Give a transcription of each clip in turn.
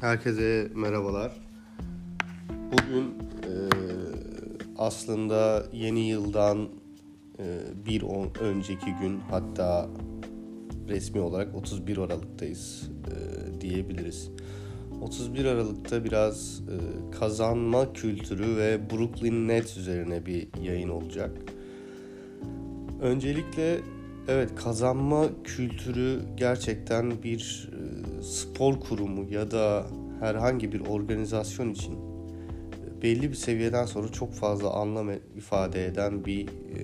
Herkese merhabalar. Bugün e, aslında yeni yıldan e, bir on, önceki gün hatta resmi olarak 31 Aralık'tayız e, diyebiliriz. 31 Aralık'ta biraz e, kazanma kültürü ve Brooklyn Nets üzerine bir yayın olacak. Öncelikle evet kazanma kültürü gerçekten bir spor kurumu ya da herhangi bir organizasyon için e, belli bir seviyeden sonra çok fazla anlam ifade eden bir e,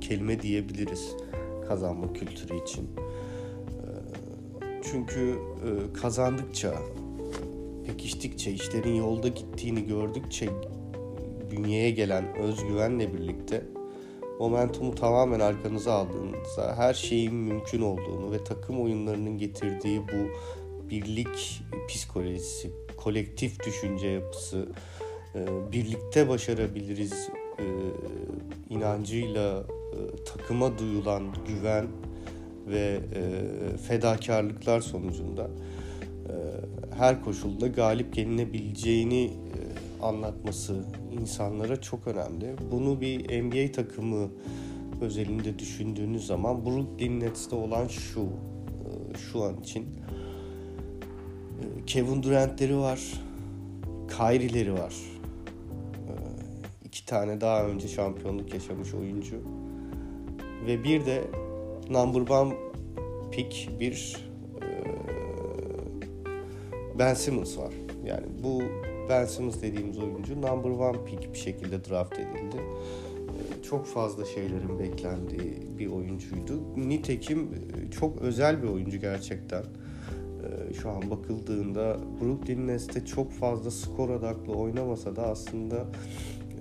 kelime diyebiliriz kazanma kültürü için. E, çünkü e, kazandıkça, pekiştikçe, işlerin yolda gittiğini gördükçe bünyeye gelen özgüvenle birlikte momentumu tamamen arkanıza aldığınızda her şeyin mümkün olduğunu ve takım oyunlarının getirdiği bu birlik psikolojisi, kolektif düşünce yapısı, e, birlikte başarabiliriz e, inancıyla e, takıma duyulan güven ve fedakarlıklar sonucunda her koşulda galip gelinebileceğini anlatması insanlara çok önemli. Bunu bir NBA takımı özelinde düşündüğünüz zaman Brooklyn Nets'te olan şu şu an için Kevin Durant'leri var. Kyrie'leri var. İki tane daha önce şampiyonluk yaşamış oyuncu. Ve bir de number one pick bir Ben Simmons var. Yani bu Ben Simmons dediğimiz oyuncu number one pick bir şekilde draft edildi. Çok fazla şeylerin beklendiği bir oyuncuydu. Nitekim çok özel bir oyuncu gerçekten şu an bakıldığında Brooklyn Nets'te çok fazla skor odaklı oynamasa da aslında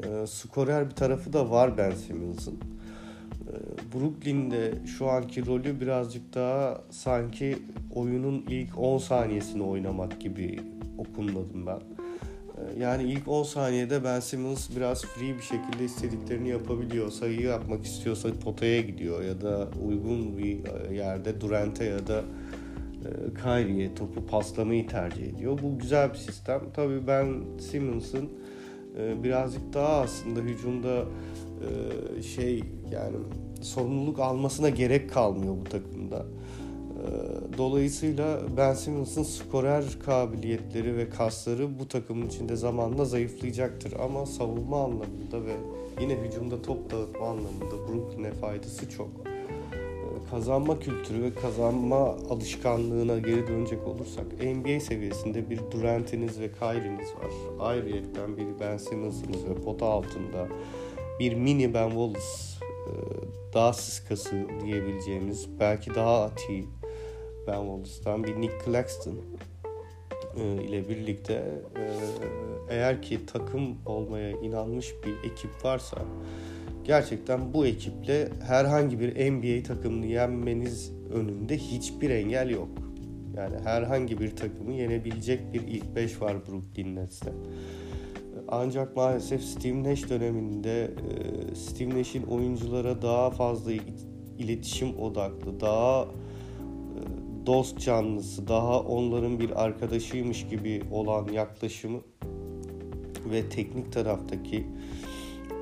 e, skorer bir tarafı da var Ben Simmons'ın. E, Brooklyn'de şu anki rolü birazcık daha sanki oyunun ilk 10 saniyesini oynamak gibi okunmadım ben. E, yani ilk 10 saniyede Ben Simmons biraz free bir şekilde istediklerini yapabiliyor. Sayıyı yapmak istiyorsa potaya gidiyor ya da uygun bir yerde Durant'e ya da e, Kyrie'ye topu paslamayı tercih ediyor. Bu güzel bir sistem. Tabii ben Simmons'ın e, birazcık daha aslında hücumda e, şey yani sorumluluk almasına gerek kalmıyor bu takımda. Dolayısıyla Ben Simmons'ın skorer kabiliyetleri ve kasları bu takımın içinde zamanla zayıflayacaktır. Ama savunma anlamında ve yine hücumda top dağıtma anlamında Brooklyn'e faydası çok kazanma kültürü ve kazanma alışkanlığına geri dönecek olursak NBA seviyesinde bir Durant'iniz ve Kyrie'niz var. Ayrıyetten bir Ben Simmons'ınız ve pota altında bir mini Ben Wallace e, daha sıskası diyebileceğimiz belki daha ati Ben Wallace'tan bir Nick Claxton e, ile birlikte e, eğer ki takım olmaya inanmış bir ekip varsa gerçekten bu ekiple herhangi bir NBA takımını yenmeniz önünde hiçbir engel yok. Yani herhangi bir takımı yenebilecek bir ilk 5 var Brooklyn Nets'te. Ancak maalesef Steve Nash döneminde e, Steve Nash'in oyunculara daha fazla iletişim odaklı, daha dost canlısı, daha onların bir arkadaşıymış gibi olan yaklaşımı ve teknik taraftaki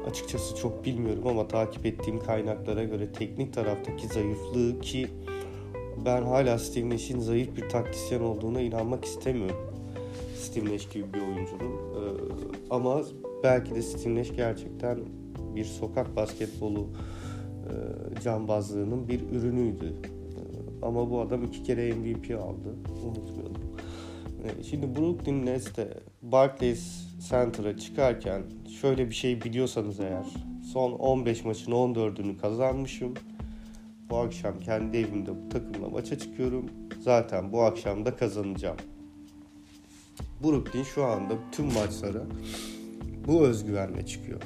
açıkçası çok bilmiyorum ama takip ettiğim kaynaklara göre teknik taraftaki zayıflığı ki ben hala Steve Nash'in zayıf bir taktisyen olduğuna inanmak istemiyorum. Steve Nash gibi bir oyuncunun. Ee, ama belki de Steve Nash gerçekten bir sokak basketbolu e, cambazlığının bir ürünüydü. Ama bu adam iki kere MVP aldı. Unutmayalım. Ee, şimdi Brooklyn Nets'te Barclays Center'a çıkarken şöyle bir şey biliyorsanız eğer son 15 maçın 14'ünü kazanmışım. Bu akşam kendi evimde bu takımla maça çıkıyorum. Zaten bu akşam da kazanacağım. Brooklyn şu anda tüm maçlara bu özgüvenle çıkıyor.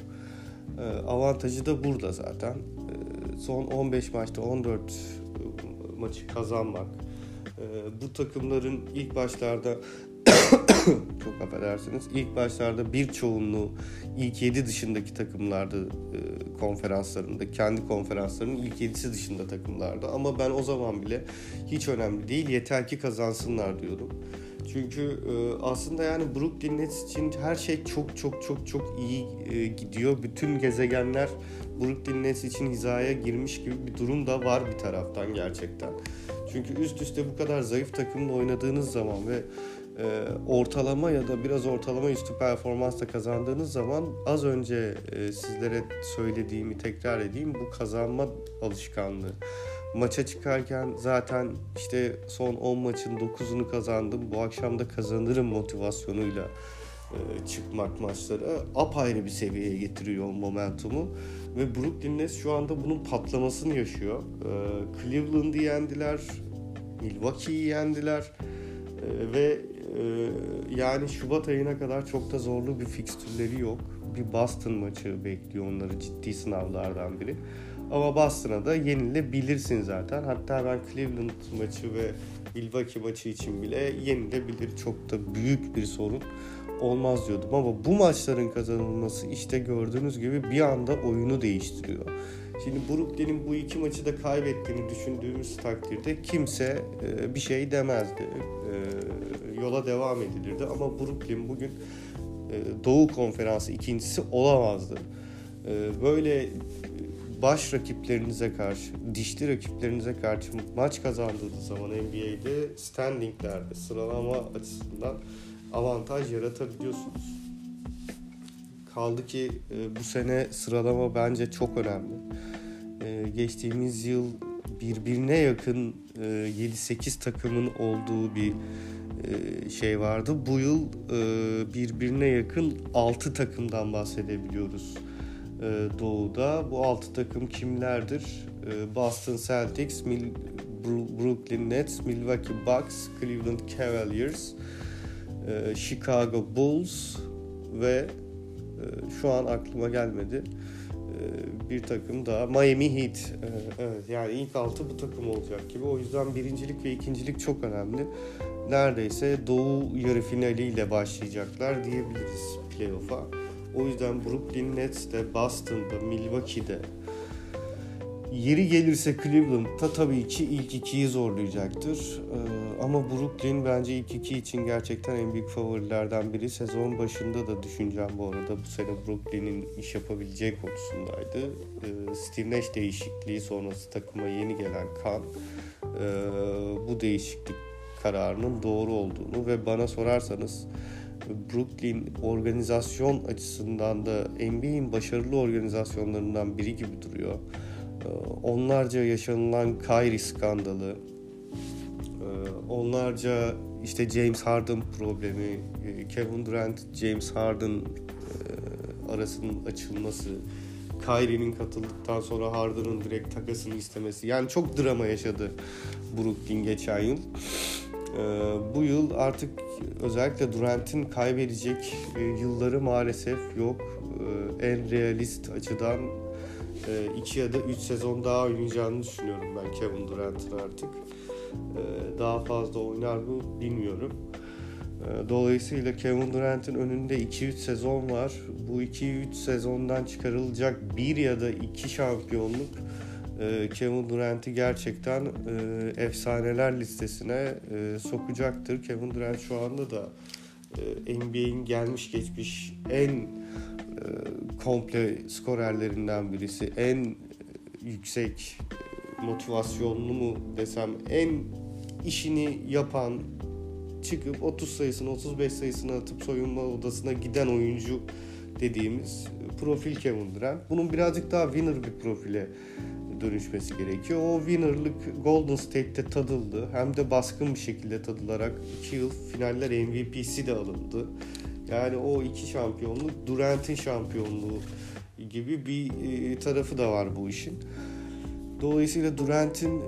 Ee, avantajı da burada zaten. Ee, son 15 maçta 14 maçı kazanmak. Ee, bu takımların ilk başlarda çok affedersiniz. İlk başlarda bir çoğunluğu ilk 7 dışındaki takımlarda e, konferanslarında, kendi konferanslarının ilk 7'si dışında takımlarda. Ama ben o zaman bile hiç önemli değil yeter ki kazansınlar diyordum. Çünkü e, aslında yani Brooklyn Nets için her şey çok çok çok çok iyi e, gidiyor. Bütün gezegenler Brooklyn Nets için hizaya girmiş gibi bir durum da var bir taraftan gerçekten. Çünkü üst üste bu kadar zayıf takımla oynadığınız zaman ve e, ortalama ya da biraz ortalama üstü performansla kazandığınız zaman az önce e, sizlere söylediğimi tekrar edeyim bu kazanma alışkanlığı. Maça çıkarken zaten işte son 10 maçın 9'unu kazandım. Bu akşam da kazanırım motivasyonuyla e, çıkmak maçlara apayrı bir seviyeye getiriyor momentumu. Ve Brooklyn Nets şu anda bunun patlamasını yaşıyor. E, Cleveland'ı yendiler, Milwaukee'yi yendiler e, ve yani Şubat ayına kadar çok da zorlu bir fikstürleri yok. Bir Boston maçı bekliyor onları ciddi sınavlardan biri. Ama Boston'a da yenilebilirsin zaten. Hatta ben Cleveland maçı ve Milwaukee maçı için bile yenilebilir. Çok da büyük bir sorun olmaz diyordum. Ama bu maçların kazanılması işte gördüğünüz gibi bir anda oyunu değiştiriyor. Şimdi Brooklyn'in bu iki maçı da kaybettiğini düşündüğümüz takdirde kimse e, bir şey demezdi. E, yola devam edilirdi ama Brooklyn bugün e, Doğu Konferansı ikincisi olamazdı. Böyle baş rakiplerinize karşı, dişli rakiplerinize karşı maç kazandığınız zaman NBA'de standinglerde sıralama açısından avantaj yaratabiliyorsunuz. Kaldı ki e, bu sene sıralama bence çok önemli. E, geçtiğimiz yıl birbirine yakın e, 7-8 takımın olduğu bir e, şey vardı. Bu yıl e, birbirine yakın 6 takımdan bahsedebiliyoruz e, Doğu'da. Bu 6 takım kimlerdir? E, Boston Celtics, Brooklyn Nets, Milwaukee Bucks, Cleveland Cavaliers, e, Chicago Bulls ve e, şu an aklıma gelmedi e, bir takım daha Miami Heat. E, evet yani ilk altı bu takım olacak gibi. O yüzden birincilik ve ikincilik çok önemli. Neredeyse Doğu yarı finaliyle başlayacaklar diyebiliriz playoff'a. O yüzden Brooklyn Nets'te, Boston'da, Milwaukee'de Yeri gelirse Cleveland'da tabii ki ilk ikiyi zorlayacaktır. Ee, ama Brooklyn bence ilk iki için gerçekten en büyük favorilerden biri. Sezon başında da düşüneceğim bu arada bu sene Brooklyn'in iş yapabileceği konusundaydı. Ee, Steve Nash değişikliği sonrası takıma yeni gelen Kan e, bu değişiklik kararının doğru olduğunu ve bana sorarsanız Brooklyn organizasyon açısından da NBA'in başarılı organizasyonlarından biri gibi duruyor. Ee, onlarca yaşanılan Kyrie skandalı, e, onlarca işte James Harden problemi, e, Kevin Durant, James Harden arasının açılması, Kyrie'nin katıldıktan sonra Harden'ın direkt takasını istemesi. Yani çok drama yaşadı Brooklyn geçen yıl. Bu yıl artık özellikle Durant'in kaybedecek yılları maalesef yok. En realist açıdan 2 ee, ya da 3 sezon daha oynayacağını düşünüyorum ben Kevin Durant'ın artık. Ee, daha fazla oynar mı bilmiyorum. Ee, dolayısıyla Kevin Durant'ın önünde 2-3 sezon var. Bu 2-3 sezondan çıkarılacak bir ya da iki şampiyonluk e, Kevin Durant'i gerçekten e, efsaneler listesine e, sokacaktır. Kevin Durant şu anda da NBA'in gelmiş geçmiş en e, komple skorerlerinden birisi. En yüksek motivasyonlu mu desem en işini yapan çıkıp 30 sayısını 35 sayısını atıp soyunma odasına giden oyuncu dediğimiz profil Kevin Durant. Bunun birazcık daha winner bir profile dönüşmesi gerekiyor. O winner'lık Golden State'te tadıldı. Hem de baskın bir şekilde tadılarak 2 yıl finaller MVP'si de alındı. Yani o iki şampiyonluk Durant'in şampiyonluğu gibi bir e, tarafı da var bu işin. Dolayısıyla Durant'in e,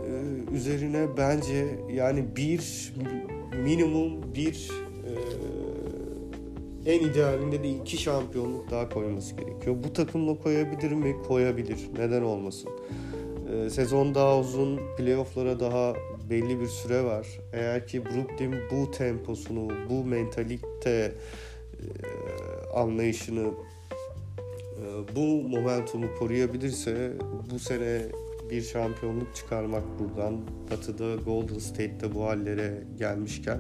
üzerine bence yani bir minimum bir e, en idealinde de iki şampiyonluk daha koyması gerekiyor. Bu takımla koyabilir mi? Koyabilir. Neden olmasın? Sezon daha uzun, playofflara daha belli bir süre var. Eğer ki Brooklyn bu temposunu, bu mentalite e, anlayışını e, bu momentumu koruyabilirse bu sene bir şampiyonluk çıkarmak buradan Batı'da Golden State'de bu hallere gelmişken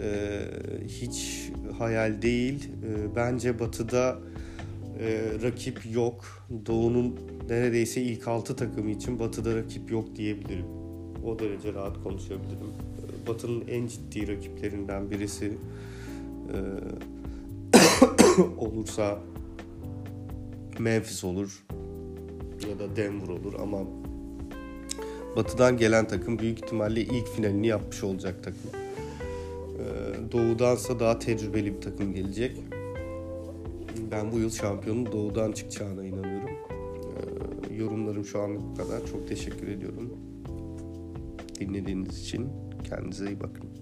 e, hiç hayal değil. E, bence Batı'da e, rakip yok. Doğu'nun neredeyse ilk 6 takımı için Batı'da rakip yok diyebilirim. O derece rahat konuşabilirim. E, Batı'nın en ciddi rakiplerinden birisi e, olursa Memphis olur ya da Denver olur ama Batı'dan gelen takım büyük ihtimalle ilk finalini yapmış olacak takım. Ee, Doğu'dansa daha tecrübeli bir takım gelecek. Ben bu yıl şampiyonun Doğu'dan çıkacağına inanıyorum. Ee, yorumlarım şu anlık bu kadar. Çok teşekkür ediyorum. Dinlediğiniz için kendinize iyi bakın.